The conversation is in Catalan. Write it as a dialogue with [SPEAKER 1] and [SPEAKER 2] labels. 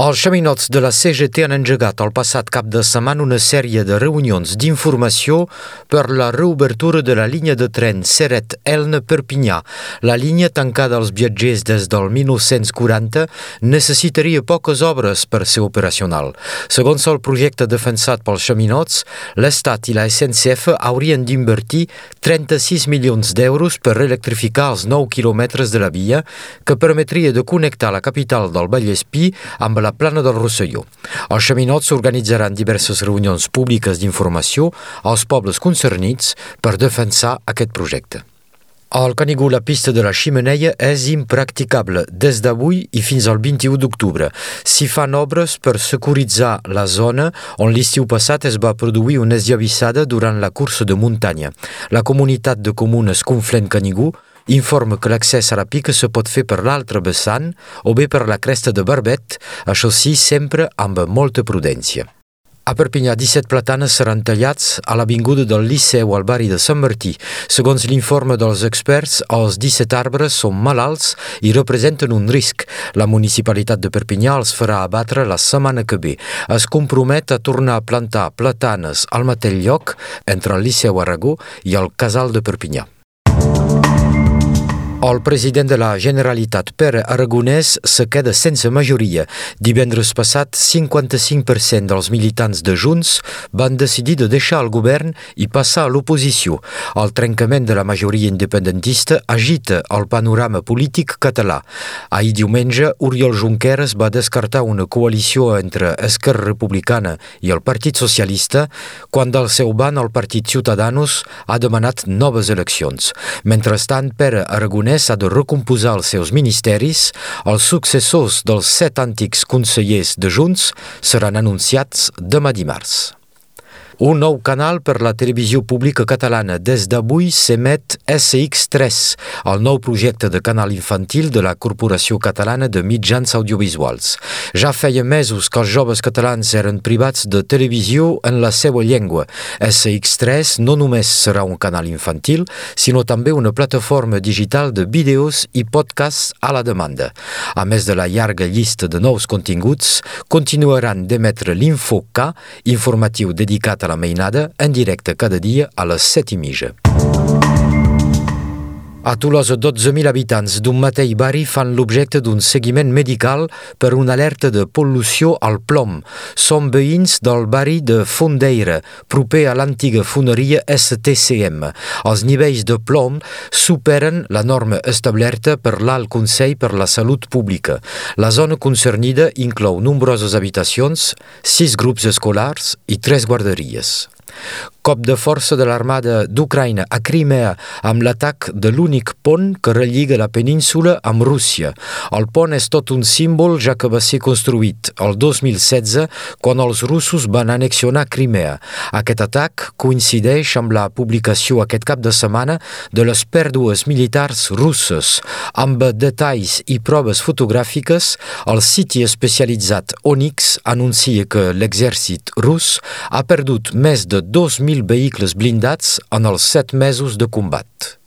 [SPEAKER 1] Els xaminots de la CGT han engegat el passat cap de setmana una sèrie de reunions d'informació per la reobertura de la línia de tren Seret-Elna-Perpinyà. La línia tancada als viatgers des del 1940 necessitaria poques obres per ser operacional. Segons el projecte defensat pels xaminots, l'Estat i la SNCF haurien d'invertir 36 milions d'euros per electrificar els 9 quilòmetres de la via que permetria de connectar la capital del Vallespí amb la la plana del Rosselló. Els xaminots organitzaran diverses reunions públiques d'informació als pobles concernits per defensar aquest projecte. Al Canigó la pista de la ximeneia és impracticable des d'avui i fins al 21 d'octubre. S'hi fan obres per securitzar la zona on l'estiu passat es va produir una esllavissada durant la cursa de muntanya. La comunitat de comunes Conflent Canigó informa que l'accés a la pica se pot fer per l'altre vessant o bé per la cresta de Barbet, això sí, sempre amb molta prudència. A Perpinyà, 17 platanes seran tallats a l'avinguda del Liceu al barri de Sant Martí. Segons l'informe dels experts, els 17 arbres són malalts i representen un risc. La municipalitat de Perpinyà els farà abatre la setmana que ve. Es compromet a tornar a plantar platanes al mateix lloc entre el Liceu Aragó i el Casal de Perpinyà. El president de la Generalitat, Pere Aragonès, se queda sense majoria. Divendres passat, 55% dels militants de Junts van decidir de deixar el govern i passar a l'oposició. El trencament de la majoria independentista agita el panorama polític català. Ahir diumenge, Oriol Junqueras va descartar una coalició entre Esquerra Republicana i el Partit Socialista quan del seu ban el Partit Ciutadanos ha demanat noves eleccions. Mentrestant, Pere Aragonès Aragonès ha de recomposar els seus ministeris, els successors dels set antics consellers de Junts seran anunciats demà dimarts. Un nou canal per la televisió pública catalana. Des d'avui s'emet SX3, el nou projecte de canal infantil de la Corporació Catalana de Mitjans Audiovisuals. Ja feia mesos que els joves catalans eren privats de televisió en la seva llengua. SX3 no només serà un canal infantil, sinó també una plataforma digital de vídeos i podcasts a la demanda. A més de la llarga llista de nous continguts, continuaran d'emetre l'Infoca, informatiu dedicat a la mainada en directe cada dia a les set i mitja. A Tolosa, 12.000 habitants d'un mateix barri fan l'objecte d'un seguiment medical per una alerta de pol·lució al plom. Són veïns del barri de Fondeira, proper a l'antiga foneria STCM. Els nivells de plom superen la norma establerta per l'Alt Consell per la Salut Pública. La zona concernida inclou nombroses habitacions, sis grups escolars i tres guarderies. Cop de força de l'armada d'Ucraïna a Crimea amb l'atac de l'únic pont que relliga la península amb Rússia. El pont és tot un símbol ja que va ser construït el 2016 quan els russos van anexionar Crimea. Aquest atac coincideix amb la publicació aquest cap de setmana de les pèrdues militars russes. Amb detalls i proves fotogràfiques, el siti especialitzat Onyx anuncia que l'exèrcit rus ha perdut més de 2.000 vehicles blindats en els set mesos de combat.